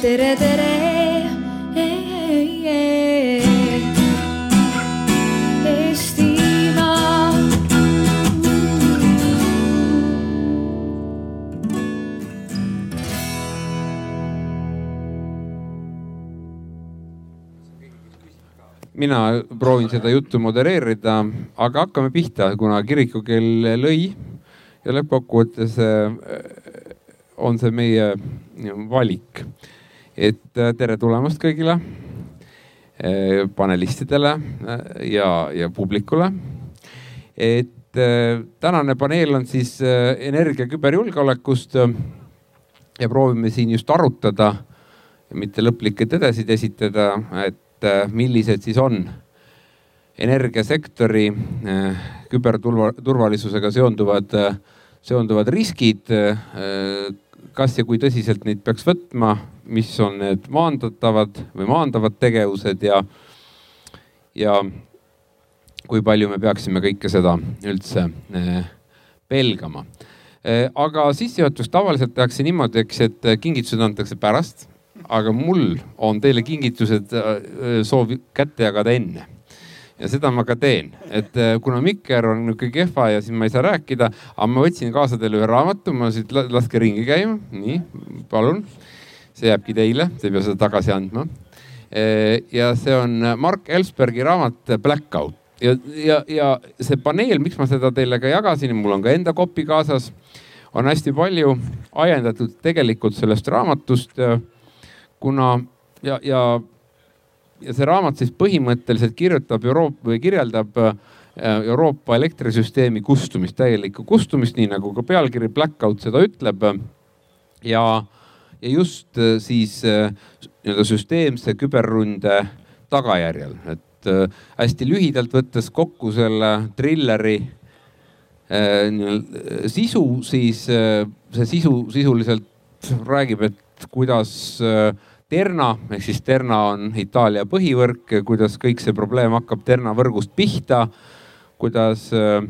tere, tere. Mina proovin seda juttu modereerida, aga hakkame pihta, kuna kirikukell lõi ja lõppkokkuvõttes äh, on see meie valik. Et äh, tere tulemast kõigile äh, panelistidele ja, ja publikule. et tänane paneel on siis energia küberjulgeolekust ja proovime siin just arutada, mitte lõplikke tõdesid esitada, et millised siis on energiasektori küberturvalisusega seonduvad, seonduvad riskid. Kas ja kui tõsiselt neid peaks võtma, mis on need maandatavad või maandavad tegevused ja, ja kui palju me peaksime kõike seda üldse pelgama. aga sissejuhatus tavaliselt tehakse niimoodi, eks, et kingitused antakse pärast aga mul on teile kingitused äh, soov kätte jagada enne ja seda ma ka teen, et äh, kuna mikker on nihuke kehva ja siis ma ei saa rääkida, aga ma võtsin kaasa teile ühe raamatu, ma siit laske ringi käima, nii, palun. see jääbki teile, te ei pea seda tagasi andma. Äh, ja see on Mark Ellsbergi raamat Blackout ja, ja, ja see paneel, miks ma seda teile ka jagasin, mul on ka enda kopi kaasas, on hästi palju ajendatud tegelikult sellest raamatust kuna ja, ja, ja see raamat siis põhimõtteliselt kirjutab Euroopa või kirjeldab äh, Euroopa elektrisüsteemi kustumist, täielikku kustumist, nii nagu ka pealkiri Blackout seda ütleb. ja, ja just äh, siis äh, nii-öelda süsteemse küberründe tagajärjel, et hästi lühidalt võttes kokku selle trilleri sisu, siis see sisu sisuliselt räägib, et kuidas äh, Terna ehk siis Terna on Itaalia põhivõrk, kuidas kõik see probleem hakkab Terna võrgust pihta, kuidas äh,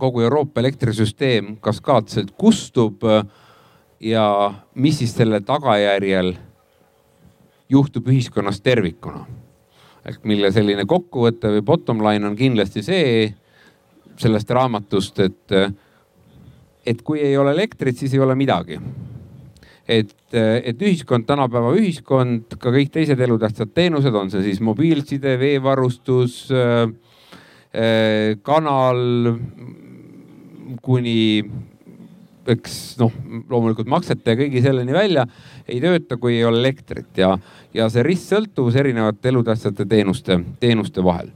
kogu Euroopa elektrisüsteem kaskaadselt kustub äh, ja mis siis selle tagajärjel juhtub ühiskonnas tervikuna. ehk mille selline kokkuvõte või bottom line on kindlasti see sellest raamatust, et, et kui ei ole elektrit, siis ei ole midagi et, et ühiskond, tänapäeva ühiskond, ka kõik teised elutähtsad teenused, on see siis mobiilside, veevarustus, äh, äh, kanal kuni eks noh, loomulikult maksete ja kõigi selleni välja ei tööta, kui ei ole elektrit ja, ja see ristsõltuvus erinevate elutähtsate teenuste, teenuste vahel.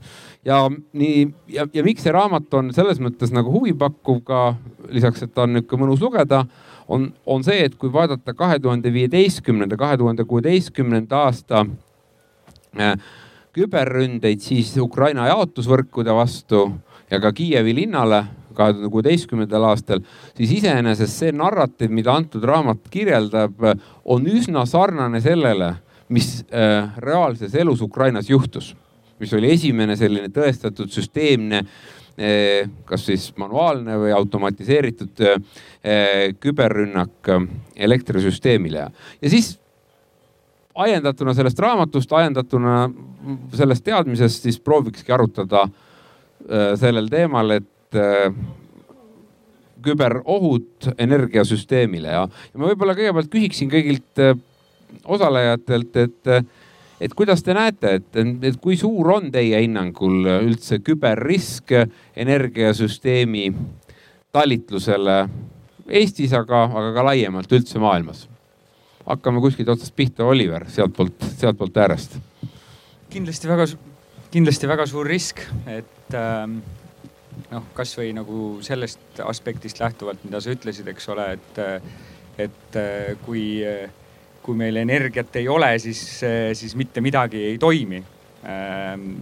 ja nii ja, ja miks see raamat on selles mõttes nagu huvipakkuv ka lisaks, et ta on nihuke mõnus lugeda on, on see, et kui vaadata kahe tuhande viieteistkümnenda, kahe tuhande kuueteistkümnenda aasta äh, küberründeid, siis Ukraina jaotusvõrkude vastu ja ka Kiievi linnale kahe tuhande kuueteistkümnendal aastal, siis iseenesest see narratiiv, mida antud raamat kirjeldab, on üsna sarnane sellele, mis äh, reaalses elus Ukrainas juhtus, mis oli esimene selline tõestatud süsteemne kas siis manuaalne või automatiseeritud eh, küberrünnak eh, elektrisüsteemile. Ja siis ajendatuna sellest raamatust, ajendatuna sellest teadmisest, siis proovikski arutada sellel teemal, et küberohud energiasüsteemile. Ja, ja ma võib-olla kõigepealt küsiksin kõigilt osalejatelt, et et kuidas te näete, et, et kui suur on teie hinnangul üldse küberrisk energiasüsteemi talitlusele Eestis, aga, aga ka laiemalt üldse maailmas? hakkame kuskilt otsast pihta, Oliver, sealtpoolt, sealtpoolt äärest. kindlasti väga, kindlasti väga suur risk, et ähm, noh, kasvõi nagu sellest aspektist lähtuvalt, mida sa ütlesid, eks ole, et, et kui äh, kui meil energiat ei ole, siis, siis mitte midagi ei toimi. Ähm,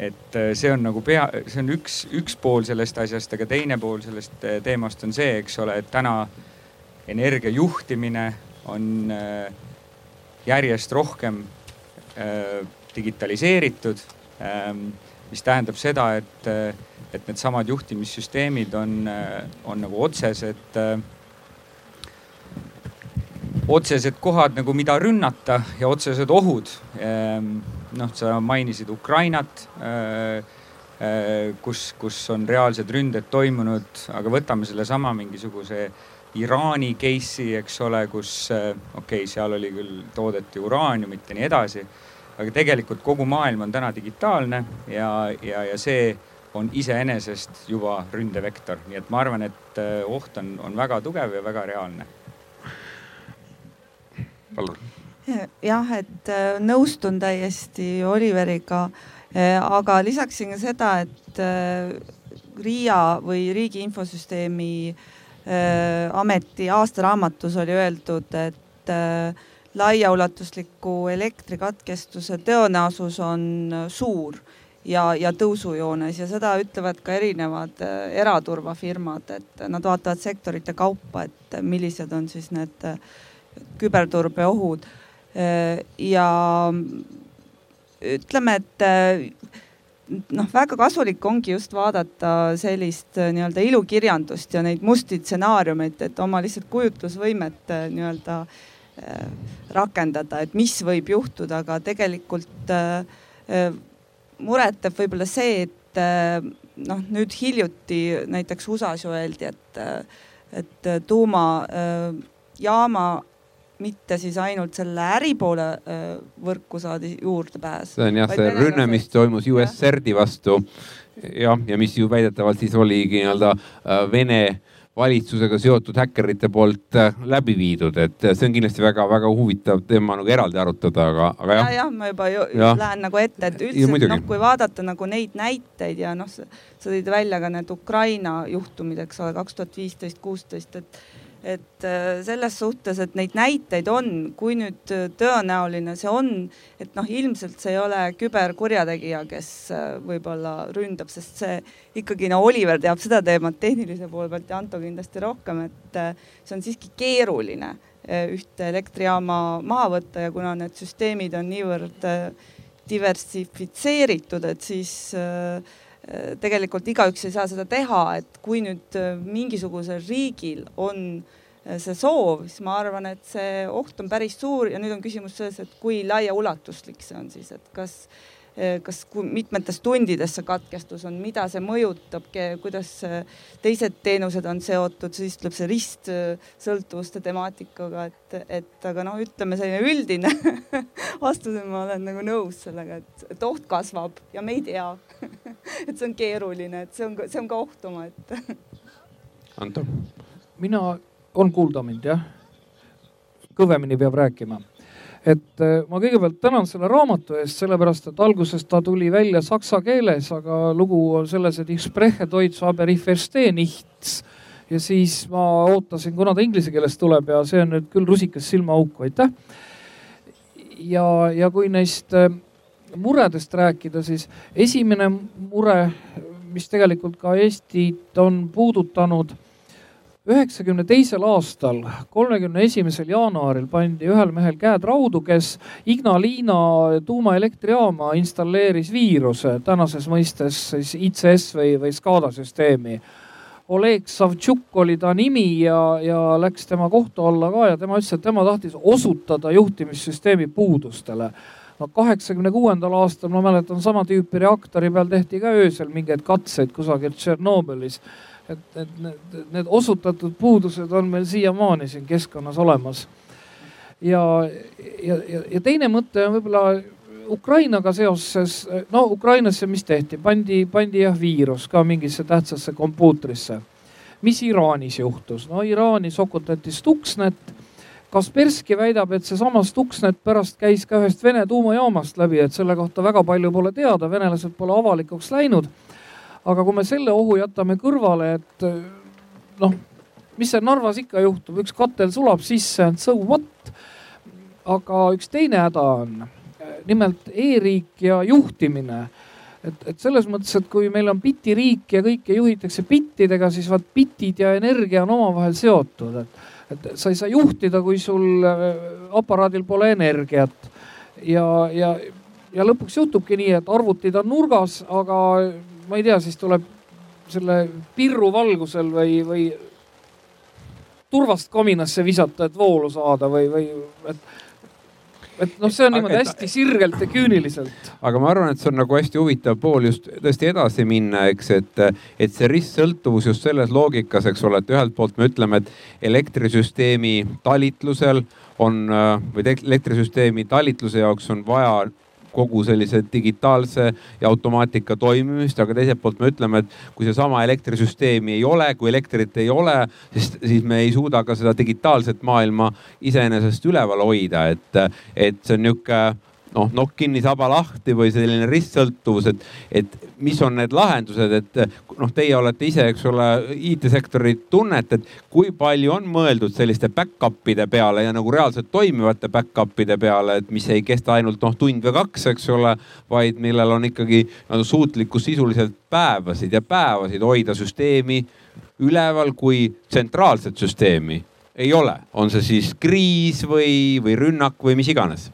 et äh, see on nagu pea, see on üks, üks pool sellest asjast, aga teine pool sellest äh, teemast on see, eks ole, et täna energia juhtimine on äh, järjest rohkem digitaliseeritud. Ähm, mis tähendab seda, et, et needsamad juhtimissüsteemid on, on nagu otsesed otsesed kohad nagu, mida rünnata ja otsesed ohud. Ehm, noh, sa mainisid Ukrainat, äh, äh, kus, kus on reaalsed ründed toimunud, aga võtame sellesama mingisuguse Iraani case'i, eks ole, kus okei okay,, seal oli küll, toodeti uraaniumit ja nii edasi. aga tegelikult kogu maailm on täna digitaalne ja, ja, ja see on iseenesest juba ründevektor, nii et ma arvan, et oht on, on väga tugev ja väga reaalne palun. jah, et äh, nõustun täiesti Oliveriga. Äh, aga lisaksin ka seda, et äh, RIA või Riigi Infosüsteemi Ameti aastaraamatus oli öeldud, et laiaulatusliku elektrikatkestuse tõenäosus on suur ja, ja tõusujoones ja seda ütlevad ka erinevad eraturvafirmad, et nad vaatavad sektorite kaupa, et millised on siis need äh, küberturbeohud. ja ütleme, et noh, väga kasulik ongi just vaadata sellist nii-öelda ilukirjandust ja neid musti stsenaariumeid, et oma lihtsalt kujutlusvõimet nii-öelda rakendada, et mis võib juhtuda, aga tegelikult muret teeb võib-olla see, et noh, nüüd hiljuti näiteks USA-s ju öeldi, et, et tuumajaama mitte siis ainult selle äripoole võrku saadi juurdepääs. see on jah, see rünne, mis toimus USSR-i vastu jah, ja mis ju väidetavalt siis oligi nii-öelda Vene valitsusega seotud häkkerite poolt läbi viidud, et see on kindlasti väga-väga huvitav teema nagu eraldi arutada, aga, aga jah. ja, jah, ma juba ju, ja. lähen nagu ette, et üldse noh, kui vaadata nagu neid näiteid ja noh, sa tõid välja ka need Ukraina juhtumid, eks ole, kaks tuhat viisteist, kuusteist, et et äh, selles suhtes, et neid näiteid on, kui nüüd äh, tõenäoline see on, et noh, ilmselt see ei ole küberkurjategija, kes äh, võib-olla ründab, sest see ikkagi no Oliver teab seda teemat tehnilise poole pealt ja Anto kindlasti rohkem, et see on siiski keeruline ühte elektrijaama maha võtta ja kuna need süsteemid on niivõrd diversifitseeritud, et siis Äh, tegelikult igaüks ei saa seda teha, et kui nüüd äh, mingisugusel riigil on äh, see soov, siis ma arvan, et see oht on päris suur ja nüüd on küsimus selles, et kui laiaulatuslik see on siis, et kas kas mitmetes tundides see katkestus on, mida see mõjutab, kuidas teised teenused on seotud, siis tuleb see ristsõltuvuste temaatikaga, et, et aga noh, ütleme selline üldine vastus, ma olen nagu nõus sellega, et, et oht kasvab ja me ei tea et see on keeruline, et see on, see on ka oht omaette Anto. mina, on kuulda mind jah? kõvemini peab rääkima et äh, ma kõigepealt tänan selle raamatu eest, sellepärast et alguses ta tuli välja saksa keeles, aga lugu on selles, et ich spreche deutsch, aber ich verstehe nichts. ja siis ma ootasin, kuna ta inglise keeles tuleb ja see on nüüd küll rusikas silmaauku, aitäh. ja, ja kui neist äh, muredest rääkida, siis esimene mure, mis tegelikult ka Eestit on puudutanud üheksakümne teisel aastal, kolmekümne esimesel jaanuaril pandi ühel mehel käed raudu, kes Ignalina tuumaelektrijaama installeeris viiruse, tänases mõistes siis ICS või, või SCADA süsteemi. Oleg Savtšuk oli ta nimi ja, ja läks tema kohtu alla ka ja tema ütles, et tema tahtis osutada juhtimissüsteemi puudustele no kaheksakümne kuuendal aastal ma mäletan sama tüüpi reaktori peal tehti ka öösel mingeid katseid kusagil Tšernobõlis et, et need, need osutatud puudused on meil siiamaani siin keskkonnas olemas. ja, ja, ja, ja teine mõte on võib-olla Ukrainaga seoses, no Ukrainasse, mis tehti, pandi, pandi jah viirus ka mingisse tähtsasse kompuutrisse. mis Iraanis juhtus? no Iraani sokutati Stuxnet. Kasperski väidab, et seesama Stuxnet pärast käis ka ühest Vene tuumajaamast läbi, et selle kohta väga palju pole teada, venelased pole avalikuks läinud aga kui me selle ohu jätame kõrvale, et noh, mis seal Narvas ikka juhtub, üks katel sulab sisse, so what. aga üks teine häda on nimelt e-riik ja juhtimine et, et selles mõttes, et kui meil on bitiriik ja kõike juhitakse bittidega, siis vaat bitid ja energia on omavahel seotud, et sa ei saa juhtida, kui sul äh, aparaadil pole energiat. ja, ja, ja lõpuks juhtubki nii, et arvutid on nurgas, aga ma ei tea, siis tuleb selle pirru valgusel või, või turvast kominasse visata, et voolu saada või, või et et noh, see on niimoodi hästi sirgelt ja küüniliselt. aga ma arvan, et see on nagu hästi huvitav pool just tõesti edasi minna, eks, et, et see ristsõltuvus just selles loogikas, eks ole, et ühelt poolt me ütleme, et elektrisüsteemi talitlusel on või elektrisüsteemi talitluse jaoks on vaja kogu sellise digitaalse ja automaatika toimimist, aga teiselt poolt me ütleme, et kui seesama elektrisüsteemi ei ole, kui elektrit ei ole, siis, siis me ei suuda ka seda digitaalset maailma iseenesest üleval hoida, et, et see on nihuke noh, nokk kinni, saba lahti või selline ristsõltuvus, et, et mis on need lahendused, et noh, teie olete ise, eks ole, IT-sektorit tunnete, et kui palju on mõeldud selliste back-up'ide peale ja nagu reaalselt toimivate back-up'ide peale, et mis ei kesta ainult noh, tund või kaks, eks ole, vaid millel on ikkagi nagu suutlikkus sisuliselt päevasid ja päevasid hoida süsteemi üleval kui tsentraalset süsteemi ei ole, on see siis kriis või, või rünnak või mis iganes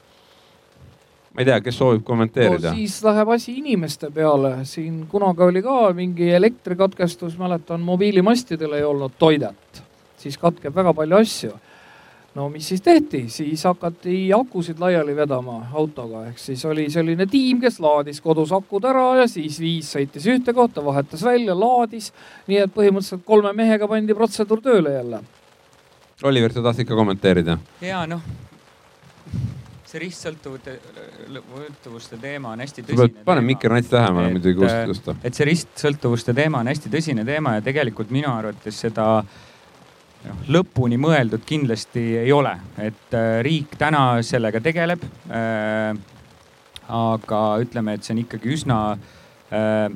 ma ei tea, kes soovib kommenteerida no,? siis läheb asi inimeste peale, siin kunagi oli ka mingi elektrikatkestus, mäletan, mobiilimastidel ei olnud toidet, siis katkeb väga palju asju. no mis siis tehti, siis hakati akusid laiali vedama autoga, ehk siis oli selline tiim, kes laadis kodus akud ära ja siis viis sõitis ühte kohta, vahetas välja, laadis. nii et põhimõtteliselt kolme mehega pandi protseduur tööle jälle. Oliver, sa tahtsid ka kommenteerida? ja noh see ristsõltuvuste teema on hästi tõsine. pane mikri nats lähemale muidugi kuulda tõsta. et see ristsõltuvuste teema on hästi tõsine teema ja tegelikult minu arvates seda noh, lõpuni mõeldud kindlasti ei ole, et äh, riik täna sellega tegeleb äh,. aga ütleme, et see on ikkagi üsna äh,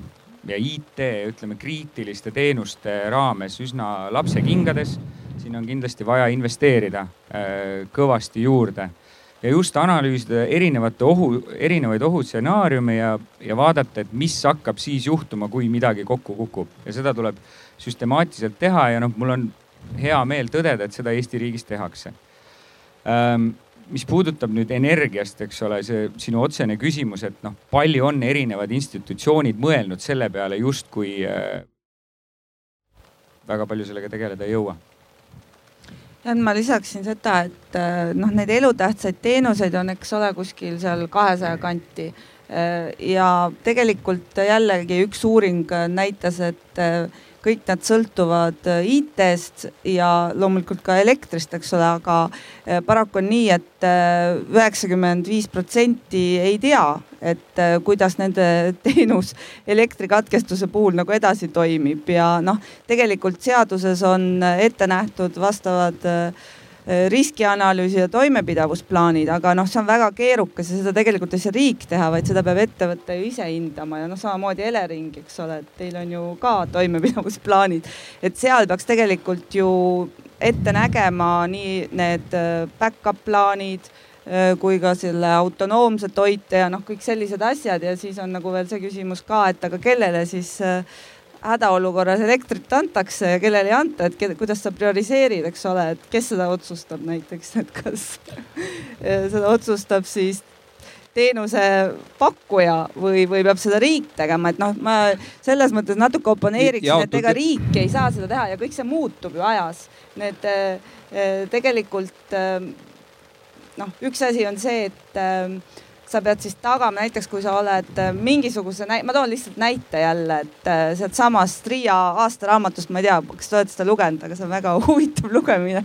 ja IT, ütleme kriitiliste teenuste raames üsna lapsekingades. siin on kindlasti vaja investeerida äh, kõvasti juurde ja just analüüsida erinevate ohu, erinevaid ohustsenaariume ja, ja vaadata, et mis hakkab siis juhtuma, kui midagi kokku kukub. Ja seda tuleb süstemaatiliselt teha ja noh, mul on hea meel tõdeda, et seda Eesti riigis tehakse. Ähm, mis puudutab nüüd energiast, eks ole, see sinu otsene küsimus, et noh, palju on erinevad institutsioonid mõelnud selle peale, justkui äh, väga palju sellega tegeleda ei jõua ja ma lisaksin seda, et äh, noh, neid elutähtsaid teenuseid on, eks ole, kuskil seal kahesaja kanti. Äh, ja tegelikult jällegi üks uuring näitas, et äh, kõik nad sõltuvad IT-st ja loomulikult ka elektrist, eks ole, aga paraku on nii et, et üheksakümmend viis protsenti ei tea, et kuidas nende teenus elektrikatkestuse puhul nagu edasi toimib. Ja noh, tegelikult seaduses on ette nähtud vastavad äh, riskianalüüsi ja toimepidavusplaanid, aga noh, see on väga keerukas ja seda tegelikult ei saa riik teha, vaid seda peab ettevõte ju ise hindama ja noh, samamoodi Elering, eks ole, et teil on ju ka toimepidavusplaanid. et seal peaks tegelikult ju ette nägema nii need äh, back-up plaanid äh, kui ka selle autonoomse toite ja noh, kõik sellised asjad ja siis on nagu veel see küsimus ka, et aga kellele siis äh, hädaolukorras elektrit antakse ja kellele ei anta, et keda, kuidas sa prioriseerid, eks ole, et kes seda otsustab näiteks, et kas seda otsustab siis teenuse pakkuja või, või peab seda riik tegema, et noh, ma selles mõttes natuke oponeeriksin, et ega riik ei saa seda teha ja kõik see muutub ju ajas. Need eh, tegelikult eh, noh, üks asi on see, et eh, sa pead siis tagama näiteks, kui sa oled äh, mingisuguse, ma toon lihtsalt näite jälle, et äh, sealtsamast Riia aastaraamatust, ma ei tea, kas te olete seda lugenud, aga see on väga huvitav lugemine.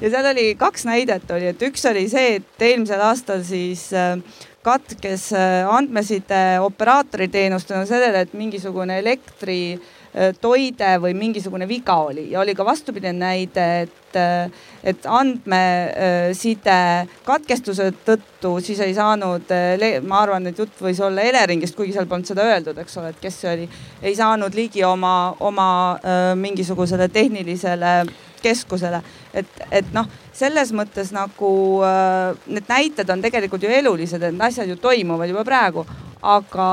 ja seal oli kaks näidet oli, et üks oli see, et eelmisel aastal siis äh, katkes andmeside operaatori teenust tänu sellele, et mingisugune elektri toide või mingisugune viga oli ja oli ka vastupidine näide, et, et andmeside katkestuse tõttu siis ei saanud, äh, ma arvan, et jutt võis olla Eleringist, kuigi seal polnud seda öeldud, eks ole, et kes see oli, ei saanud ligi oma, oma mingisugusele tehnilisele keskusele, et, et noh, selles mõttes nagu need näited on tegelikult ju elulised, et need asjad ju toimuvad juba praegu, aga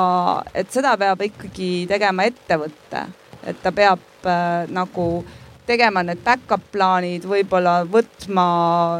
et seda peab ikkagi tegema ettevõte. Et ta peab äh, nagu tegema need back-up plaanid, võib-olla võtma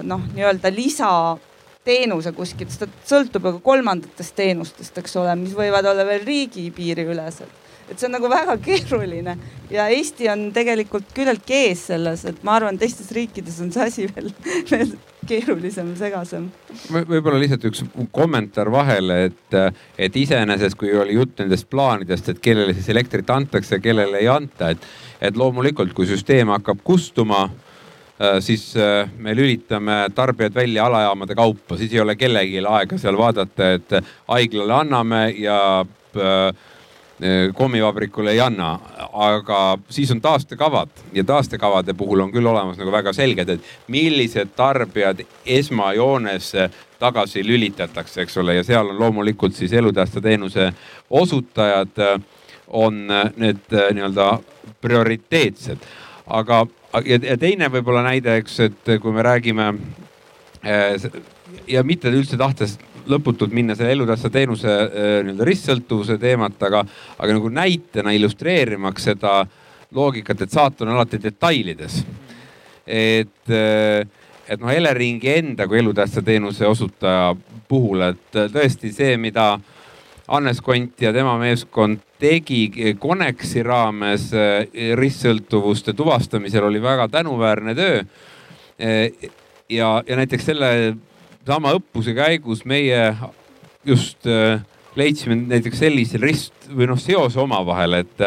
noh, nii-öelda lisateenuse kuskilt, sest ta sõltub ju ka kolmandatest teenustest, eks ole, mis võivad olla veel riigipiiriülesed. Et see on nagu väga keeruline ja Eesti on tegelikult küllalt ees selles, et ma arvan, teistes riikides on see asi veel, veel keerulisem, segasem v. võib-olla lihtsalt üks kommentaar vahele, et, et iseenesest, kui oli jutt nendest plaanidest, et kellele siis elektrit antakse, kellele ei anta, et, et loomulikult, kui süsteem hakkab kustuma äh, siis äh, me lülitame tarbijad välja alajaamade kaupa, siis ei ole kellelgi aega seal vaadata, et haiglale anname ja äh, kommivabrikule ei anna, aga siis on taastekavad ja taastekavade puhul on küll olemas nagu väga selged, et millised tarbijad esmajoones tagasi lülitatakse, eks ole, ja seal on loomulikult siis elutähtsa teenuse osutajad eh, on need eh, nii-öelda prioriteetsed. aga, ja teine võib-olla näide, eks, et kui me räägime ja mitte üldse tahtes lõputult minna selle elutähtsa teenuse äh, nii-öelda ristsõltuvuse teemat, aga, aga nagu näitena illustreerimaks seda loogikat, et saatan on alati detailides. et, äh, et noh, Eleringi enda kui elutähtsa teenuse osutaja puhul, et äh, tõesti see, mida Hannes Kont ja tema meeskond tegi Connexi raames ristsõltuvuste tuvastamisel oli väga tänuväärne töö. ja, ja näiteks selle sama õppuse käigus meie just äh, leidsime näiteks sellise rist või noh, seose omavahel, et,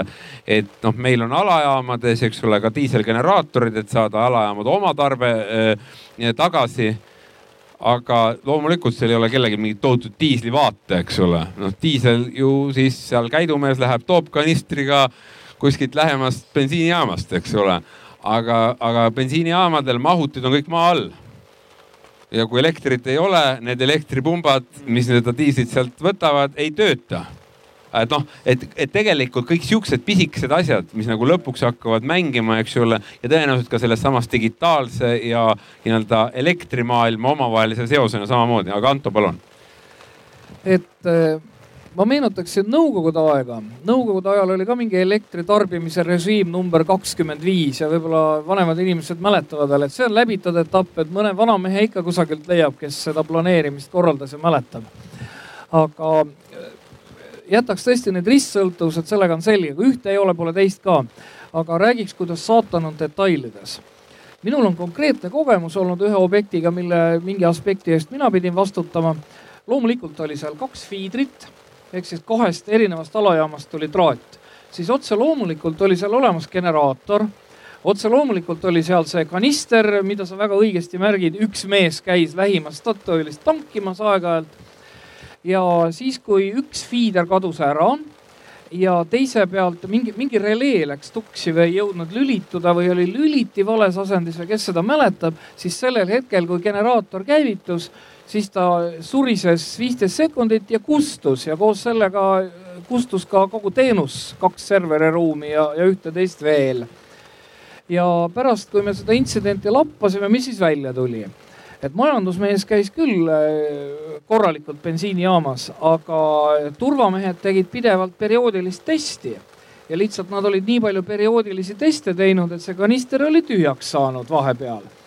et noh, meil on alajaamades, eks ole, ka diiselgeneraatorid, et saada alajaamade omatarve äh, tagasi. aga loomulikult seal ei ole kellelgi mingit tohutut diislivaate, eks ole. noh, diisel ju siis seal käidumees läheb, toob kanistriga kuskilt lähemast bensiinijaamast, eks ole. aga, aga bensiinijaamadel mahutid on kõik maa all ja kui elektrit ei ole, need elektripumbad, mis seda diislit sealt võtavad, ei tööta. et noh, et, et tegelikult kõik siuksed pisikesed asjad, mis nagu lõpuks hakkavad mängima, eks ole, ja tõenäoliselt ka selles samas digitaalse ja nii-öelda elektrimaailma omavahelise seosena samamoodi, aga Anto, palun. et äh ma meenutaksin Nõukogude aega. Nõukogude ajal oli ka mingi elektritarbimise režiim number kakskümmend viis ja võib-olla vanemad inimesed mäletavad veel, et see on läbitud etapp, et mõne vanamehe ikka kusagilt leiab, kes seda planeerimist korraldas ja mäletab. aga äh, jätaks tõesti need ristsõltuvused, sellega on selge, kui ühte ei ole, pole teist ka. aga räägiks, kuidas saatan on detailides minul on konkreetne kogemus olnud ühe objektiga, mille mingi aspekti eest mina pidin vastutama. loomulikult oli seal kaks fiidrit ehk siis kahest erinevast alajaamast tuli traat, siis otse loomulikult oli seal olemas generaator. Otse loomulikult oli seal see kanister, mida sa väga õigesti märgid, üks mees käis lähimast Statoilist tankimas aeg-ajalt. ja siis, kui üks fiider kadus ära ja teise pealt mingi, mingi relee läks tuksi või ei jõudnud lülituda või oli lüliti vales asendis või kes seda mäletab, siis sellel hetkel, kui generaator käivitus siis ta surises viisteist sekundit ja kustus ja koos sellega kustus ka kogu teenus, kaks serveriruumi ja, ja ühte-teist veel. ja pärast, kui me seda intsidenti lappasime, mis siis välja tuli? et majandusmees käis küll äh, korralikult bensiinijaamas, aga turvamehed tegid pidevalt perioodilist testi ja lihtsalt nad olid nii palju perioodilisi teste teinud, et see kanister oli tühjaks saanud vahepeal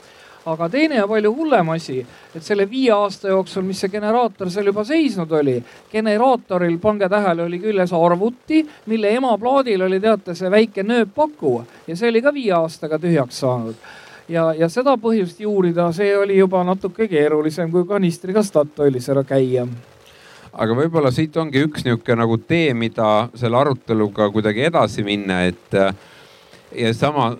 aga teine ja palju hullem asi, et selle viie aasta jooksul, mis see generaator seal juba seisnud oli, generaatoril, pange tähele, oli küljes arvuti, mille emaplaadil oli teate see väike nööppaku. Ja see oli ka viie aastaga tühjaks saanud. Ja, ja seda põhjust juurida, see oli juba natuke keerulisem kui kanistriga Statoilis ära käia. Aga võib-olla siit ongi üks niisugune nagu tee, mida selle aruteluga kuidagi edasi minna, et ja sama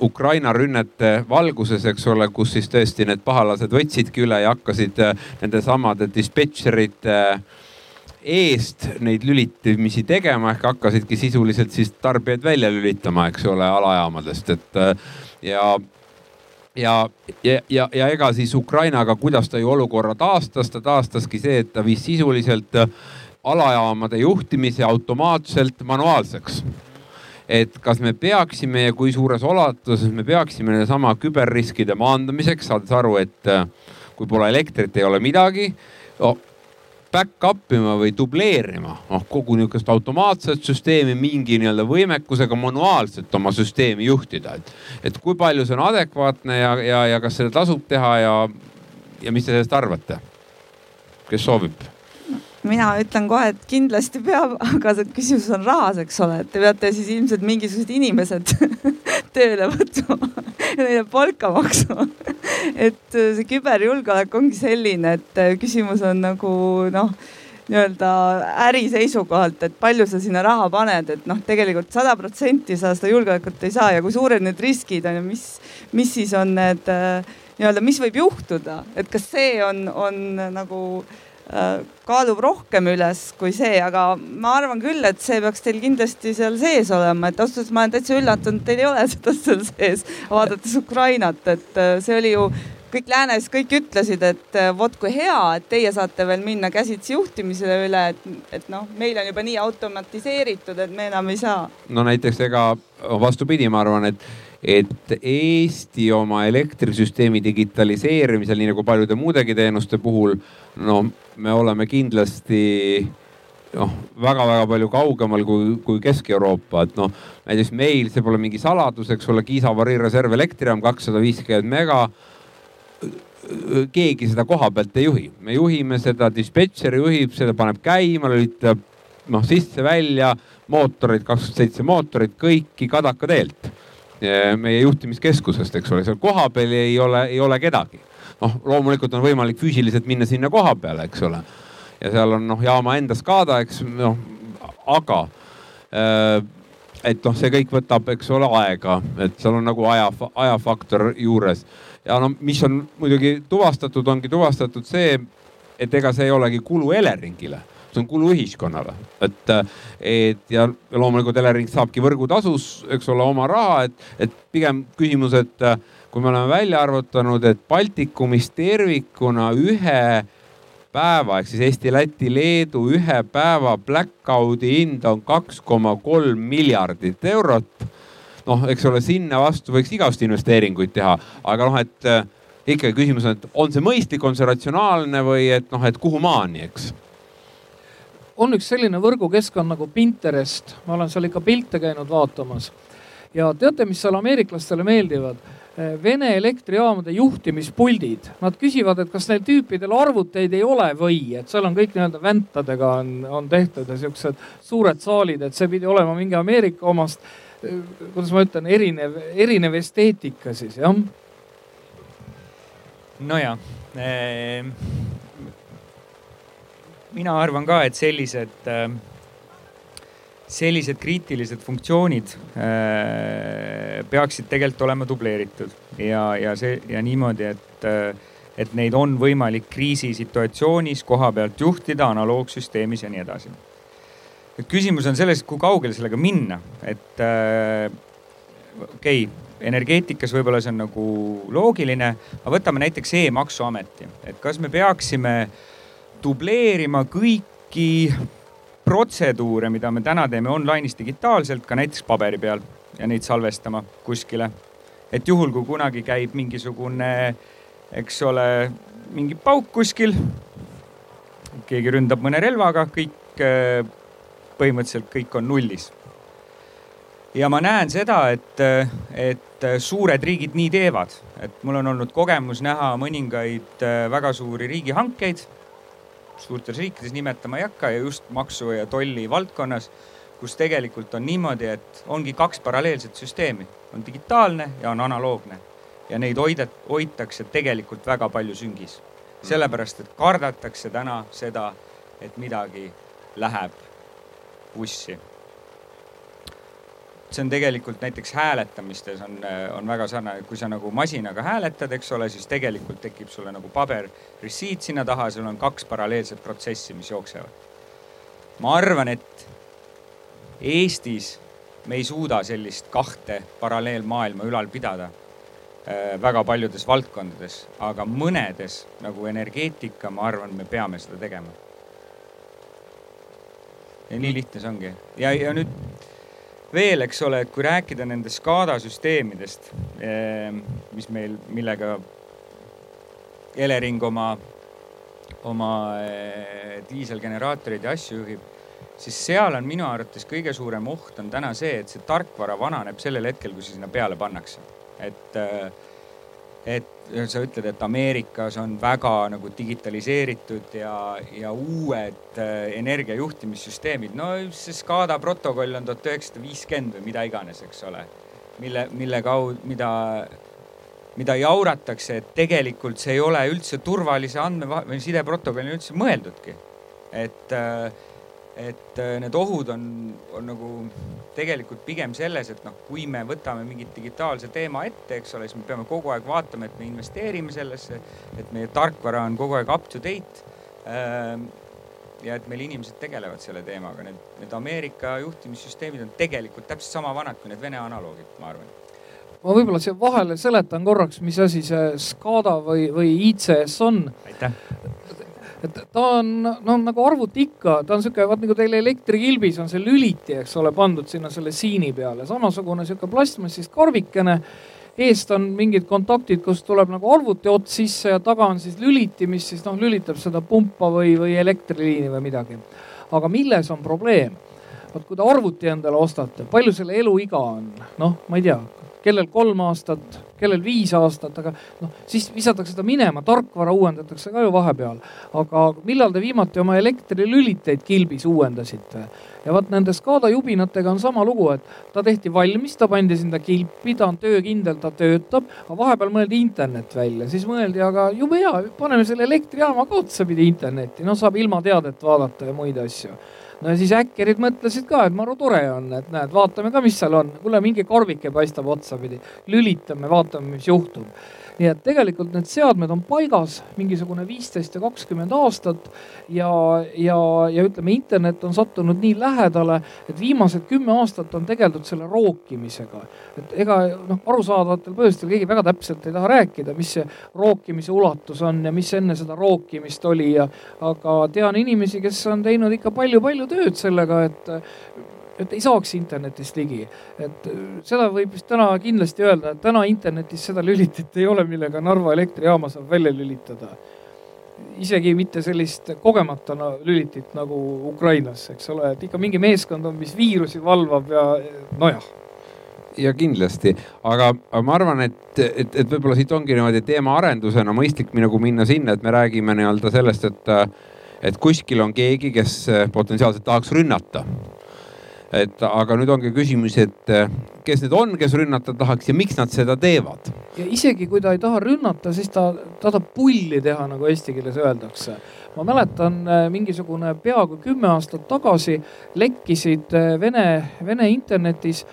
Ukraina rünnete valguses, eks ole, kus siis tõesti need pahalased võtsidki üle ja hakkasid äh, nende samade dispetšerite eest neid lülitamisi tegema ehk hakkasidki sisuliselt siis tarbijaid välja lülitama, eks ole, alajaamadest, et äh, ja ja, ja, ja, ja ega siis Ukrainaga, kuidas ta ju olukorra taastas, ta taastaski see, et ta viis sisuliselt äh, alajaamade juhtimise automaatselt manuaalseks et kas me peaksime ja kui suures ulatuses me peaksime sama küberriskide maandamiseks, saades aru, et äh, kui pole elektrit, ei ole midagi no, back-up ima või dubleerima, noh kogu niisugust automaatset süsteemi mingi nii-öelda võimekusega manuaalselt oma süsteemi juhtida, et, et kui palju see on adekvaatne ja, ja, ja kas seda tasub teha ja, ja mis te sellest arvate? kes soovib? Mina ütlen kohe, et kindlasti peab, aga see küsimus on rahas, eks ole, et te peate siis ilmselt mingisugused inimesed tööle võtma ja neile palka maksma. et see küberjulgeolek ongi selline, et küsimus on nagu noh nii-öelda äri seisukohalt, et palju sa sinna raha paned, et noh, tegelikult sada protsenti sa seda julgeolekut ei saa ja kui suured need riskid on ja mis, mis siis on need nii-öelda, mis võib juhtuda, et kas see on, on nagu äh, Äh, kaalub rohkem üles kui see, aga ma arvan küll, et see peaks teil kindlasti seal sees olema, et ausalt öeldes ma olen täitsa üllatunud, teil ei ole seda seal sees, vaadates Ukrainat, et äh, see oli ju kõik läänes, kõik ütlesid, et äh, vot kui hea, et teie saate veel minna käsitsi juhtimisele üle, et, et noh, meil on juba nii automatiseeritud, et me enam ei saa. no näiteks ega vastupidi, ma arvan, et et Eesti oma elektrisüsteemi digitaliseerimisel, nii nagu paljude muudegi teenuste puhul, no me oleme kindlasti noh, väga-väga palju kaugemal kui, kui Kesk-Euroopa, et noh, näiteks meil, see pole mingi saladus, eks ole, Kiisa avarii reservelektrijaam kakssada viiskümmend mega. keegi seda koha pealt ei juhi, me juhime seda, dispetšer juhib seda, paneb käima, lülitab noh sisse-välja, mootorid, kakskümmend seitse mootorit, kõiki Kadaka teelt meie juhtimiskeskusest, eks ole, seal kohapeal ei ole, ei ole kedagi. noh, loomulikult on võimalik füüsiliselt minna sinna koha peale, eks ole. ja seal on noh, jaama enda SCADA, eks noh, aga äh, et noh, see kõik võtab, eks ole, aega, et seal on nagu aja, ajafaktor juures. ja no mis on muidugi tuvastatud, ongi tuvastatud see, et ega see ei olegi kulu Eleringile see on kulu ühiskonnale, et, et ja loomulikult Elering saabki võrgutasus, eks ole, oma raha, et, et pigem küsimus, et kui me oleme välja arvutanud, et Baltikumis tervikuna ühe päeva ehk siis Eesti, Läti, Leedu ühe päeva blackout'i hind on kaks koma kolm miljardit eurot. noh, eks ole, sinna vastu võiks igast investeeringuid teha, aga noh, et ikkagi küsimus on, et on see mõistlik, on see ratsionaalne või et noh, et kuhu maani, eks on üks selline võrgukeskkond nagu Pinterest, ma olen seal ikka pilte käinud vaatamas. ja teate, mis seal ameeriklastele meeldivad? Eh, Vene elektrijaamade juhtimispuldid, nad küsivad, et kas neil tüüpidel arvuteid ei ole või, et seal on kõik nii-öelda väntadega on, on tehtud ja siuksed suured saalid, et see pidi olema mingi Ameerika omast, eh, kuidas ma ütlen, erinev, erinev esteetika siis jah. nojah ehm mina arvan ka, et sellised, äh, sellised kriitilised funktsioonid äh, peaksid tegelikult olema dubleeritud ja, ja see ja niimoodi, et, äh, et neid on võimalik kriisisituatsioonis koha pealt juhtida analoogsüsteemis ja nii edasi. nüüd küsimus on selles, kui kaugele sellega minna, et okei okay, energeetikas võib-olla see on nagu loogiline, aga võtame näiteks e-maksuameti, et kas me peaksime äh, dubleerima kõiki protseduure, mida me täna teeme online'is digitaalselt, ka näiteks paberi peal ja neid salvestama kuskile. et juhul, kui kunagi käib mingisugune, eks ole, mingi pauk kuskil, keegi ründab mõne relvaga, kõik, põhimõtteliselt kõik on nullis. ja ma näen seda, et, et suured riigid nii teevad, et mul on olnud kogemus näha mõningaid väga suuri riigihankeid suurtes riikides nimetama ei hakka ja just maksu ja tolli valdkonnas, kus tegelikult on niimoodi, et ongi kaks paralleelset süsteemi, on digitaalne ja on analoogne. Ja neid hoidet-, hoitakse tegelikult väga palju süngis. sellepärast, et kardetakse täna seda, et midagi läheb vussi see on tegelikult näiteks hääletamistes on, on väga sarnane, kui sa nagu masinaga hääletad, eks ole, siis tegelikult tekib sulle nagu paber receipt sinna taha, sul on kaks paralleelset protsessi, mis jooksevad. ma arvan, et Eestis me ei suuda sellist kahte paralleelmaailma ülal pidada äh, väga paljudes valdkondades, aga mõnedes nagu energeetika, ma arvan, me peame seda tegema. ja nii lihtne see ongi ja, ja nüüd veel, eks ole, et kui rääkida nendest SCADA süsteemidest, ehm, mis meil, millega Elering oma, oma eh, diiselgeneraatoreid ja asju juhib, siis seal on minu arvates kõige suurem oht on täna see, et see tarkvara vananeb sellel hetkel, kui see sinna peale pannakse. et, eh, et sa ütled, et Ameerikas on väga nagu digitaliseeritud ja, ja uued äh, energiajuhtimissüsteemid. no see SCADA protokoll on tuhat üheksasada viiskümmend või mida iganes, eks ole. mille, mille kaudu, mida, mida jauratakse, et tegelikult see ei ole üldse turvalise andme või sideprotokollina üldse mõeldudki. et äh, et äh, need ohud on, on nagu tegelikult pigem selles, et noh, kui me võtame mingit digitaalse teema ette, eks ole, siis me peame kogu aeg vaatama, et me investeerime sellesse, et meie tarkvara on kogu aeg up to date. Ähm, ja et meil inimesed tegelevad selle teemaga, need, need Ameerika juhtimissüsteemid on tegelikult täpselt sama vanad kui need Vene analoogid, ma arvan ma võib-olla siia vahele seletan korraks, mis asi see SCADA või, või ICS on. aitäh et ta on noh, nagu arvuti ikka, ta on sihuke, vaat nagu teil elektrikilbis on see lüliti, eks ole, pandud sinna selle siini peale, samasugune sihuke plastmassist karvikene. eest on mingid kontaktid, kust tuleb nagu arvuti ots sisse ja taga on siis lüliti, mis siis noh, lülitab seda pumpa või, või elektriliini või midagi. aga milles on probleem? vot kui te arvuti endale ostate, palju selle eluiga on? noh, ma ei tea, kellel kolm aastat, kellel viis aastat, aga noh, siis visatakse ta minema, tarkvara uuendatakse ka ju vahepeal. aga millal te viimati oma elektrilüliteid kilbis uuendasite? ja vot nende SCADA jubinatega on sama lugu, et ta tehti valmis, ta pandi sinna kilpi, ta on töökindel, ta töötab, aga vahepeal mõeldi internet välja, siis mõeldi, aga jube hea, paneme selle elektrijaama ka otsapidi internetti, noh saab ilma teadet vaadata ja muid asju no siis häkkerid mõtlesid ka, et maru tore on, et näed, vaatame ka, mis seal on. kuule, mingi karvike paistab otsapidi, lülitame, vaatame, mis juhtub nii et tegelikult need seadmed on paigas mingisugune viisteist ja kakskümmend aastat ja, ja, ja ütleme, internet on sattunud nii lähedale, et viimased kümme aastat on tegeldud selle rookimisega. et ega noh, arusaadavatel põhjustel keegi väga täpselt ei taha rääkida, mis see rookimise ulatus on ja mis enne seda rookimist oli ja aga tean inimesi, kes on teinud ikka palju-palju tööd sellega, et et ei saaks internetist ligi. et äh, seda võib vist täna kindlasti öelda, et täna internetis seda lülitit ei ole, millega Narva elektrijaama saab välja lülitada. isegi mitte sellist kogemata lülitit nagu Ukrainas, eks ole, et ikka mingi meeskond on, mis viirusi valvab ja nojah ja kindlasti, aga, ma arvan, et, et, et võib-olla siit ongi niimoodi teemaarendusena mõistlik nagu minna sinna, et me räägime nii-öelda sellest, et, et kuskil on keegi, kes potentsiaalselt tahaks rünnata et aga nüüd ongi küsimus, et eh, kes need on, kes rünnata tahaks ja miks nad seda teevad? ja isegi kui ta ei taha rünnata, siis ta, ta tahab pulli teha, nagu eesti keeles öeldakse. ma mäletan eh, mingisugune peaaegu kümme aastat tagasi lekkisid eh, Vene, Vene internetis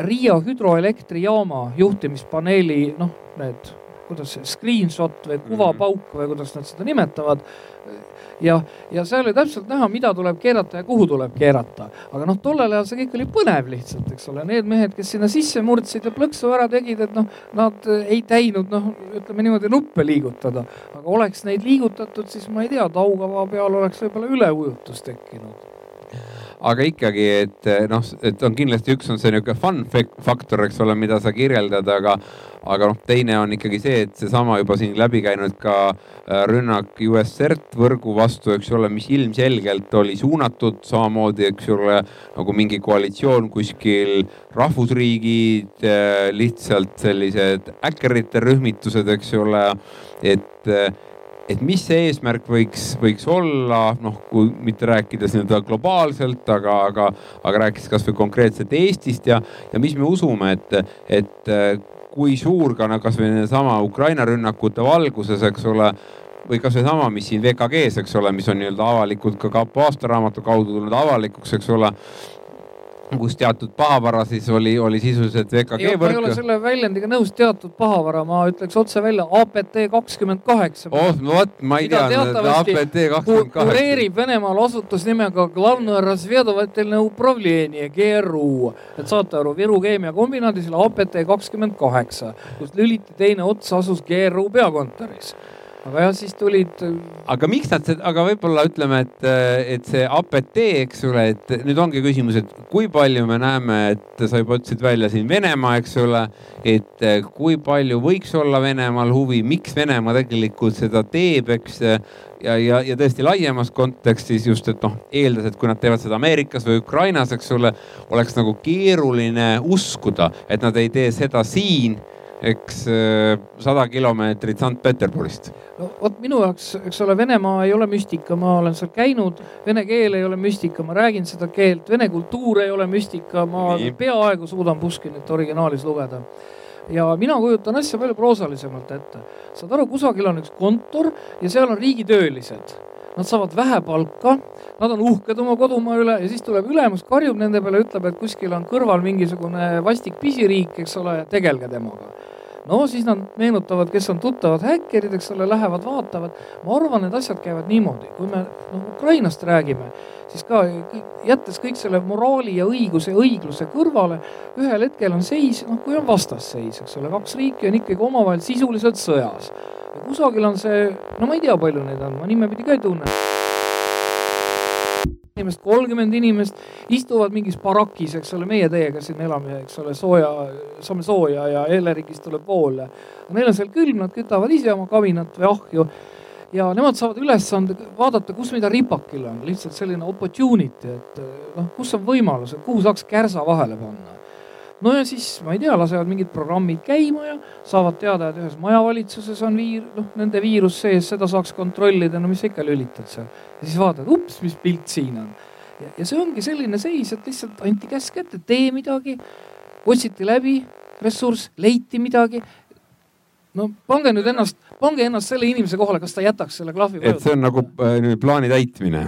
Riia hüdroelektrijaama juhtimispaneeli, noh, need, kuidas see screenshot või kuvapauk või kuidas nad seda nimetavad ja, ja seal oli täpselt näha, mida tuleb keerata ja kuhu tuleb keerata. aga noh, tollel ajal see kõik oli põnev lihtsalt, eks ole, need mehed, kes sinna sisse murdsid ja plõksu ära tegid, et noh, nad ei täinud noh, ütleme niimoodi nuppe liigutada. aga oleks neid liigutatud, siis ma ei tea, Taugava peal oleks võib-olla üleujutus tekkinud aga ikkagi, et noh, et on kindlasti üks on see niisugune fun faktor, eks ole, mida sa kirjeldad, aga, aga noh, teine on ikkagi see, et seesama juba siin läbi käinud ka äh, rünnak USCERT võrgu vastu, eks ole, mis ilmselgelt oli suunatud samamoodi, eks ole, nagu mingi koalitsioon kuskil, rahvusriigid, äh, lihtsalt sellised äkkerite rühmitused, eks ole, et et mis see eesmärk võiks, võiks olla, noh, kui mitte rääkides nii-öelda globaalselt, aga, aga, aga rääkides kasvõi konkreetselt Eestist ja, ja mis me usume, et, et kui suur ka no kasvõi sama Ukraina rünnakute valguses, eks ole või kasvõi sama, mis siin VKG-s, eks ole, mis on nii-öelda avalikult ka kapo aastaraamatu kaudu tulnud avalikuks, eks ole kus teatud pahavara siis oli, oli sisuliselt VKG võrk. ma ei ole selle väljendiga nõus, teatud pahavara, ma ütleks otse välja APT kakskümmend kaheksa. oh, no vot, ma ei tea, APT kakskümmend kaheksa. kureerib Venemaal asutus nimega Glavnoja Razvedovatelne Upravljeni GRU, et saate aru, Viru keemiakombinaadis oli APT kakskümmend kaheksa, kus lüliti teine ots asus GRU peakontoris aga jah, siis tulid. Äh, aga miks nad, aga võib-olla ütleme, et, äh, et see APT, eks ole, et nüüd ongi küsimus, et kui palju me näeme, et sa juba ütlesid välja siin Venemaa, eks ole. et äh, kui palju võiks olla Venemaal huvi, miks Venemaa tegelikult seda teeb, eks ja, ja, ja tõesti laiemas kontekstis just, et noh, eeldas, et kui nad teevad seda Ameerikas või Ukrainas, eks ole, oleks nagu keeruline uskuda, et nad ei tee seda siin eks äh, sada kilomeetrit Sankt-Peterburist. no vot minu jaoks, eks ole, Venemaa ei ole müstika, ma olen seal käinud, vene keel ei ole müstika, ma räägin seda keelt, vene kultuur ei ole müstika, ma Nii. peaaegu suudan Puškinit originaalis lugeda ja mina kujutan asja palju proosalisemalt ette. saad aru, kusagil on üks kontor ja seal on riigitöölised. Nad saavad vähe palka, nad on uhked oma kodumaa üle ja siis tuleb ülemus, karjub nende peale, ütleb, et kuskil on kõrval mingisugune vastik pisiriik, eks ole, tegelge temaga no siis nad meenutavad, kes on tuttavad häkkerid, eks ole, lähevad vaatavad. ma arvan, need asjad käivad niimoodi, kui me noh, Ukrainast räägime, siis ka jättes kõik selle moraali ja õiguse, õigluse kõrvale, ühel hetkel on seis, noh, kui on vastasseis, eks ole, kaks riiki on ikkagi omavahel sisuliselt sõjas. Ja kusagil on see, no ma ei tea, palju neid on, ma nimepidi ka ei tunne inimest, kolmkümmend inimest istuvad mingis barakis, eks ole, meie teiega siin elame, eks ole, sooja, saame sooja ja Ellerikist tuleb vool. Neil on seal külm, nad kütavad ise oma kaminat või ahju ja nemad saavad ülesande vaadata, kus mida ripakil on, lihtsalt selline opportunity, et noh, kus on võimalused, kuhu saaks kärsa vahele panna. No ja siis ma ei tea, lasevad mingid programmid käima ja saavad teada, et ühes majavalitsuses on viir-, noh, nende viirus sees, seda saaks kontrollida, no mis sa ikka lülitad seal. ja siis vaatad, ups, mis pilt siin on. ja see ongi selline seis, et lihtsalt anti käsk ette, tee midagi, otsiti läbi ressurss, leiti midagi no pange nüüd ennast, pange ennast selle inimese kohale, kas ta jätaks selle klahvi. et see on nagu äh, plaani täitmine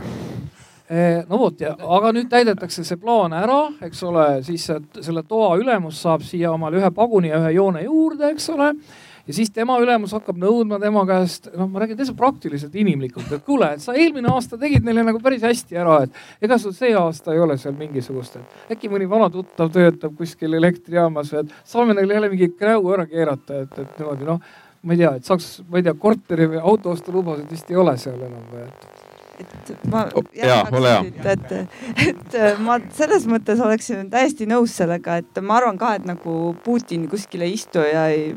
no vot ja, aga nüüd täidetakse see plaan ära, eks ole, siis selle toa ülemus saab siia omale ühe paguni ja ühe joone juurde, eks ole ja siis tema ülemus hakkab nõudma tema käest, noh, ma räägin täitsa praktiliselt inimlikult, et kuule, et sa eelmine aasta tegid neile nagu päris hästi ära, et ega sul see aasta ei ole seal mingisugust, et äkki mõni vana tuttav töötab kuskil elektrijaamas et saame neile jälle mingi kräu ära keerata, et, et niimoodi noh, ma ei tea, et saaks, ma ei tea, korteri või auto ostulubasid vist ei ole seal enam või et et ma oh, jätkaksin, et, et ma selles mõttes oleksin täiesti nõus sellega, et ma arvan ka, et nagu Putin kuskil ei istu ja ei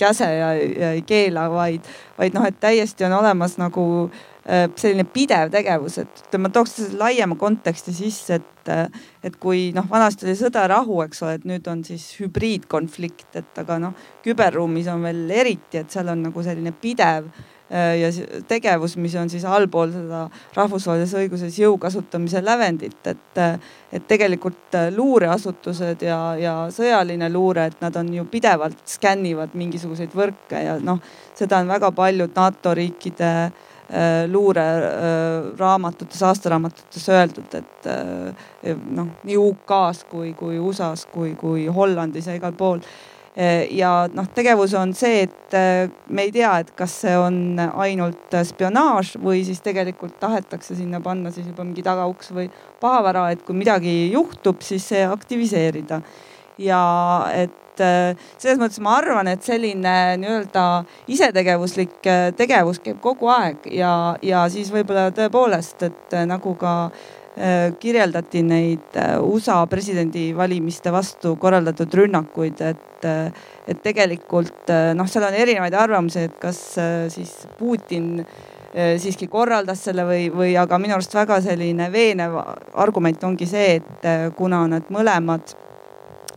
käse ja, ja ei keela, vaid, vaid noh, et täiesti on olemas nagu äh, selline pidev tegevus, et ma tooks laiema konteksti sisse, et, et kui noh, vanasti oli sõda, rahu, eks ole, et nüüd on siis hübriidkonflikt, et aga noh, küberruumis on veel eriti, et seal on nagu selline pidev ja tegevus, mis on siis allpool seda rahvusvahelises õiguses jõu kasutamise lävendit, et, äh, et tegelikult äh, luureasutused ja, ja sõjaline luure, et nad on ju pidevalt skännivad mingisuguseid võrke ja noh, seda on väga paljud NATO riikide luureraamatutes, aastaraamatutes öeldud, et noh, nii UK-s kui, kui USA-s kui, kui Hollandis ja igal pool ja noh, tegevus on see, et eh, me ei tea, et kas see on ainult spionaaž või siis tegelikult tahetakse sinna panna siis juba mingi tagauks või pahavara, et kui midagi juhtub, siis see aktiviseerida. ja et eh, selles mõttes ma arvan, et selline nii-öelda isetegevuslik tegevus käib kogu aeg ja, ja siis võib-olla tõepoolest, et nagu ka kirjeldati neid USA presidendivalimiste vastu korraldatud rünnakuid, et et, et tegelikult noh, seal on erinevaid arvamusi, et kas äh, siis Putin äh, siiski korraldas selle või, või aga minu arust väga selline veenev argument ongi see, et äh, kuna nad mõlemad,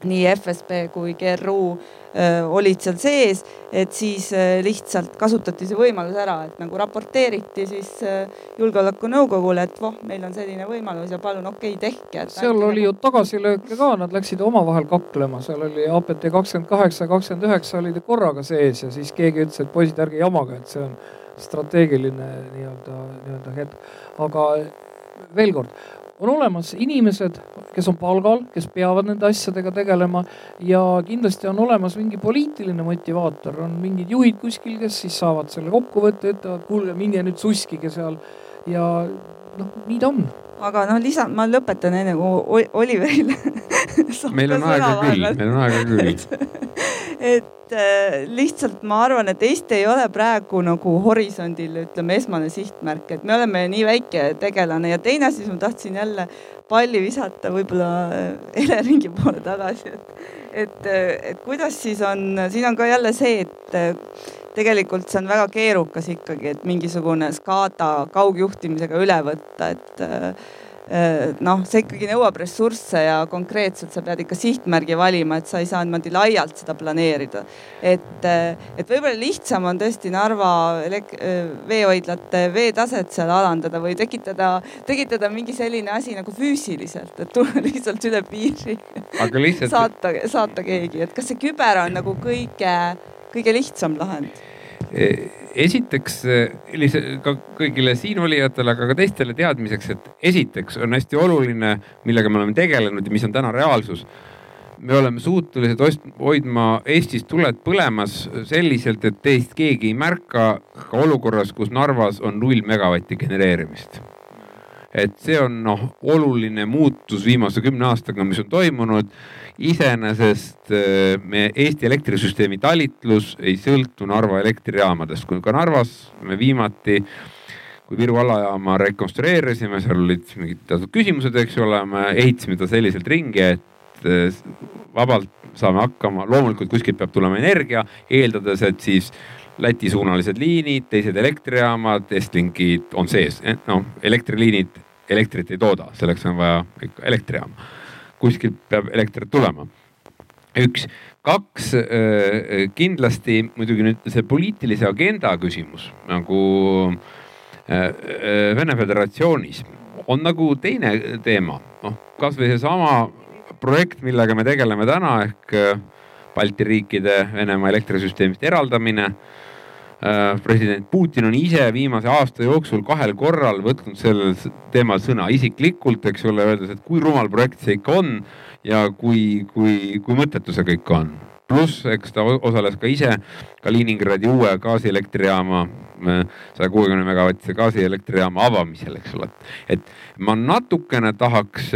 nii FSB kui GRU Äh, olid seal sees, et siis äh, lihtsalt kasutati see võimalus ära, et nagu raporteeriti siis äh, julgeolekunõukogule, et voh, meil on selline võimalus ja palun okei okay,, tehke. seal oli nagu... ju tagasilööke ka, nad läksid omavahel kaklema, seal oli APT kakskümmend kaheksa, kakskümmend üheksa olid korraga sees ja siis keegi ütles, et poisid, ärge jamage, et see on strateegiline nii-öelda, nii-öelda hetk. aga veel kord, on olemas inimesed, kes on palgal, kes peavad nende asjadega tegelema ja kindlasti on olemas mingi poliitiline motivaator, on mingid juhid kuskil, kes siis saavad selle kokku võtta, ütlevad, kuulge, minge nüüd suskige seal. Ja noh, nii ta on. Aga noh, lisa, ma lõpetan enne kui Oliverile meil on aega küll, meil on aega küll et äh, lihtsalt ma arvan, et Eesti ei ole praegu nagu horisondil, ütleme, esmane sihtmärk, et me oleme nii väike tegelane. Ja teine asi, ma tahtsin jälle palli visata võib-olla äh, Eleringi poole tagasi, et, et, äh, et kuidas siis on, siin on ka jälle see, et tegelikult see on väga keerukas ikkagi, et mingisugune SCADA kaugjuhtimisega üle võtta, et noh, see ikkagi nõuab ressursse ja konkreetselt sa pead ikka sihtmärgi valima, et sa ei saa niimoodi laialt seda planeerida. et, äh, et võib-olla lihtsam on tõesti Narva äh, veehoidlate veetaset seal alandada või tekitada, tekitada mingi selline asi nagu füüsiliselt, et tulla lihtsalt üle piiri. aga lihtsalt. saata, saata keegi, et kas see küber on nagu kõige, kõige lihtsam lahend? Esiteks lihtsalt ka kõigile siinolijatele, aga ka teistele teadmiseks, et esiteks on hästi oluline, millega me oleme tegelenud ja mis on täna reaalsus. me oleme suutelised hoidma Eestis tuled põlemas selliselt, et teist keegi ei märka ka olukorras, kus Narvas on null megavatti genereerimist et see on noh, oluline muutus viimase kümne aastaga, mis on toimunud. Iseenesest äh, me Eesti elektrisüsteemi talitlus ei sõltu Narva elektrijaamadest, kui ka Narvas me viimati, kui Viru alajaama rekonstrueerisime, seal olid mingid teatud küsimused, eks ole, me ehitasime ta selliselt ringi, et äh, vabalt saame hakkama, loomulikult kuskilt peab tulema energia, eeldades, et siis Läti suunalised liinid, teised elektrijaamad, Estlingid on sees, noh elektriliinid elektrit ei tooda, selleks on vaja elektrijaama kuskilt peab elektrit tulema. üks, kaks äh, kindlasti muidugi nüüd see poliitilise agenda küsimus nagu äh, Vene Föderatsioonis on nagu teine teema, noh kasvõi seesama projekt, millega me tegeleme täna ehk Balti riikide Venemaa elektrisüsteemist eraldamine president Putin on ise viimase aasta jooksul kahel korral võtnud sellel teemal sõna isiklikult, eks ole, öeldes, et kui rumal projekt see ikka on ja kui, kui, kui mõttetu see kõik on. pluss, eks ta osales ka ise Kaliningradi uue gaasielektrijaama, saja kuuekümne megavatise gaasielektrijaama avamisel, eks ole. et ma natukene tahaks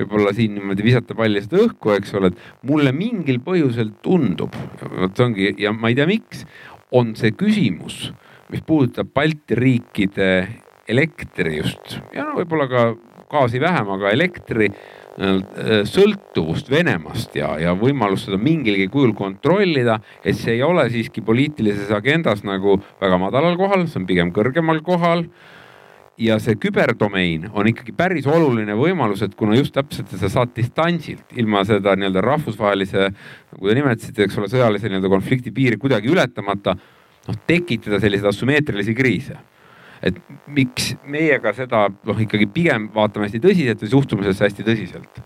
võib-olla siin niimoodi visata palli seda õhku, eks ole, et mulle mingil põhjusel tundub, vot see ongi ja ma ei tea, miks, on see küsimus, mis puudutab Balti riikide elektri just ja no võib-olla ka gaasi vähem, aga elektri Äh, sõltuvust Venemaast ja, ja võimalust seda mingilgi kujul kontrollida, et see ei ole siiski poliitilises agendas nagu väga madalal kohal, see on pigem kõrgemal kohal ja see küberdomein on ikkagi päris oluline võimalus, et kuna just täpselt sa saad distantsilt ilma seda nii-öelda rahvusvahelise, nagu te nimetasite, eks ole, sõjalise nii-öelda konflikti piiri kuidagi ületamata, noh tekitada selliseid asümmeetrilisi kriise et miks meiega seda noh, ikkagi pigem vaatame hästi tõsiselt või suhtume sellesse hästi tõsiselt.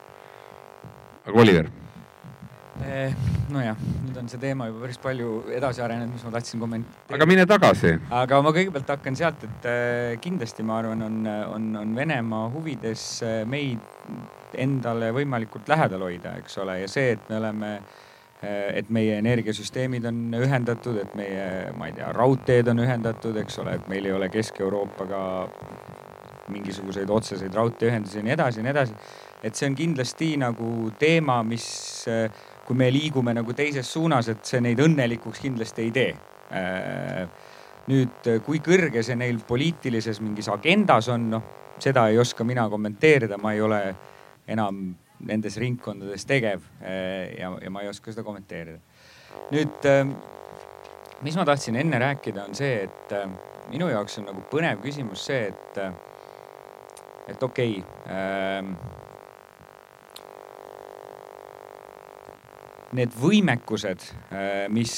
aga Oliver? Eh, nojah, nüüd on see teema juba päris palju edasi arenenud, mis ma tahtsin kommenteerida. aga mine tagasi. aga ma kõigepealt hakkan sealt, et eh, kindlasti ma arvan, on, on, on Venemaa huvides eh, meid endale võimalikult lähedal hoida, eks ole, ja see, et me oleme äh, et meie energiasüsteemid on ühendatud, et meie, ma ei tea, raudteed on ühendatud, eks ole, et meil ei ole Kesk-Euroopaga mingisuguseid otseseid raudteeühendusi ja nii edasi ja nii edasi. et see on kindlasti nagu teema, mis, eh, kui me liigume nagu teises suunas, et see neid õnnelikuks kindlasti ei tee. Eh, nüüd, kui kõrge see neil poliitilises mingis agendas on, noh, seda ei oska mina kommenteerida, ma ei ole enam nendes ringkondades tegev eh, ja, ja ma ei oska seda kommenteerida. nüüd, eh, mis ma tahtsin enne rääkida, on see, et minu jaoks on nagu põnev küsimus see, et, et okei okay, need võimekused, mis,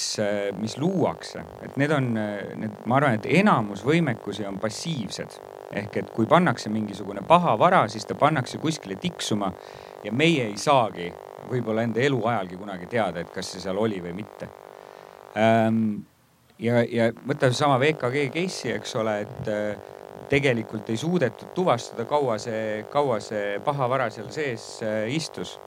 mis luuakse, et need on, need, ma arvan, et enamus võimekusi on passiivsed. ehk et kui pannakse mingisugune paha vara, siis ta pannakse kuskile tiksuma ja meie ei saagi võib-olla enda eluajalgi kunagi teada, et kas see seal oli või mitte. Ehm, ja, ja võta seesama VKG case'i, eks ole, et äh, tegelikult ei suudetud tuvastada, kaua see, kaua see pahavara seal sees äh, istus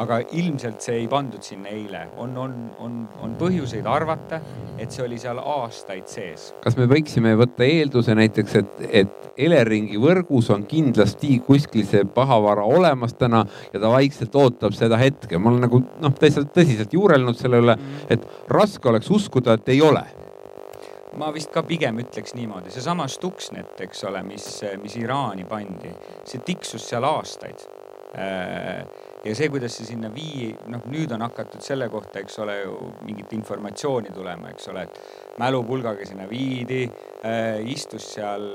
aga ilmselt see ei pandud sinna eile, on, on, on, on põhjuseid arvata, et see oli seal aastaid sees. kas me võiksime võtta eelduse näiteks, et, et Eleringi võrgus on kindlasti kuskil see pahavara olemas täna ja ta vaikselt ootab seda hetke. ma olen nagu noh, täitsa tõsiselt juurelnud selle üle, et raske oleks uskuda, et ei ole ma vist ka pigem ütleks niimoodi, seesama Stuxnet, eks ole, mis, mis Iraani pandi, see tiksus seal aastaid äh, ja see, kuidas see sinna vii-, noh, nüüd on hakatud selle kohta, eks ole ju mingit informatsiooni tulema, eks ole, et mälupulgaga sinna viidi äh,, istus seal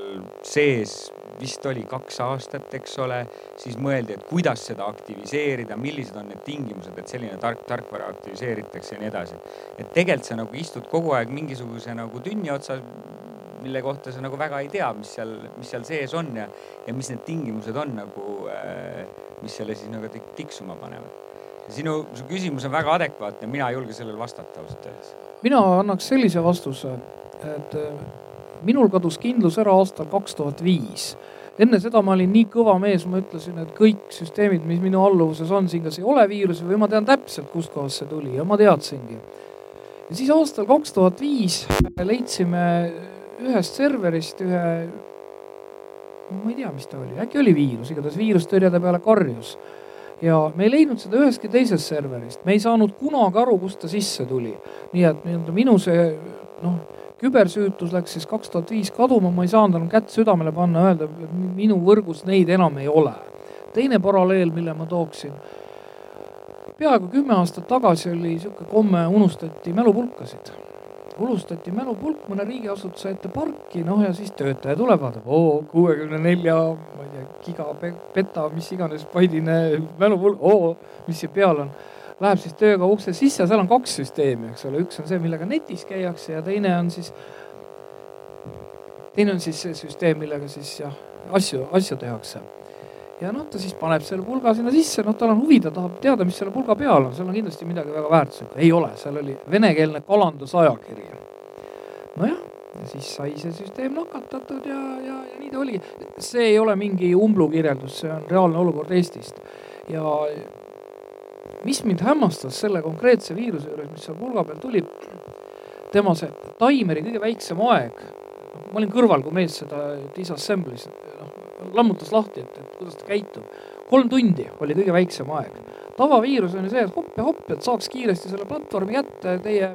sees vist oli kaks aastat, eks ole, siis mõeldi, et kuidas seda aktiviseerida, millised on need tingimused, et selline tark, tarkvara aktiviseeritakse ja nii edasi. et tegelikult sa nagu istud kogu aeg mingisuguse nagu tünni otsas, mille kohta sa nagu väga ei tea, mis seal, mis seal sees on ja, ja mis need tingimused on nagu, äh, mis selle siis nagu tiksuma panevad. sinu, su küsimus on väga adekvaatne, mina ei julge sellele vastata ausalt öeldes. mina annaks sellise vastuse, et minul kadus kindlus ära aastal kaks tuhat viis enne seda ma olin nii kõva mees, ma ütlesin, et kõik süsteemid, mis minu alluvuses on, siin kas ei ole viirusi või ma tean täpselt, kustkohast see tuli ja ma teadsingi. ja siis aastal kaks tuhat viis leidsime ühest serverist ühe, ma ei tea, mis ta oli, äkki oli viirus, igatahes viirustõrjede peale karjus. ja me ei leidnud seda ühestki teisest serverist, me ei saanud kunagi aru, kust ta sisse tuli. nii et nii-öelda minu see noh kübersüütus läks siis kaks tuhat viis kaduma, ma ei saanud enam kätt südamele panna, öelda, minu võrgus neid enam ei ole. teine paralleel, mille ma tooksin, peaaegu kümme aastat tagasi oli niisugune komme, unustati mälupulkasid unustati mälupulk mõne riigiasutuse ette parki, noh ja siis töötaja tuleb, vaatab, oo, kuuekümne nelja, ma ei tea, gigabeta, mis iganes paidine mälupulk, oo, mis siin peal on läheb siis tööga ukse sisse, seal on kaks süsteemi, eks ole, üks on see, millega netis käiakse ja teine on siis, teine on siis see süsteem, millega siis jah, asju, asju tehakse. Ja noh, ta siis paneb selle pulga sinna sisse, noh, tal on huvi, ta tahab teada, mis selle pulga peal on, seal on kindlasti midagi väga väärtuslikku. ei ole, seal oli venekeelne kalandusajakiri. nojah, ja siis sai see süsteem nakatatud ja, ja, ja nii ta oligi. see ei ole mingi umblukirjeldus, see on reaalne olukord Eestist. Ja mis mind hämmastas selle konkreetse viiruse juures, mis seal pulga peal tuli, tema see taimeri kõige väiksem aeg, ma olin kõrval, kui mees seda disassemblis, lammutas lahti, et, et kuidas ta käitub. kolm tundi oli kõige väiksem aeg. tavaviirus on ju see, et hopp ja hopp, et saaks kiiresti selle platvormi kätte, teie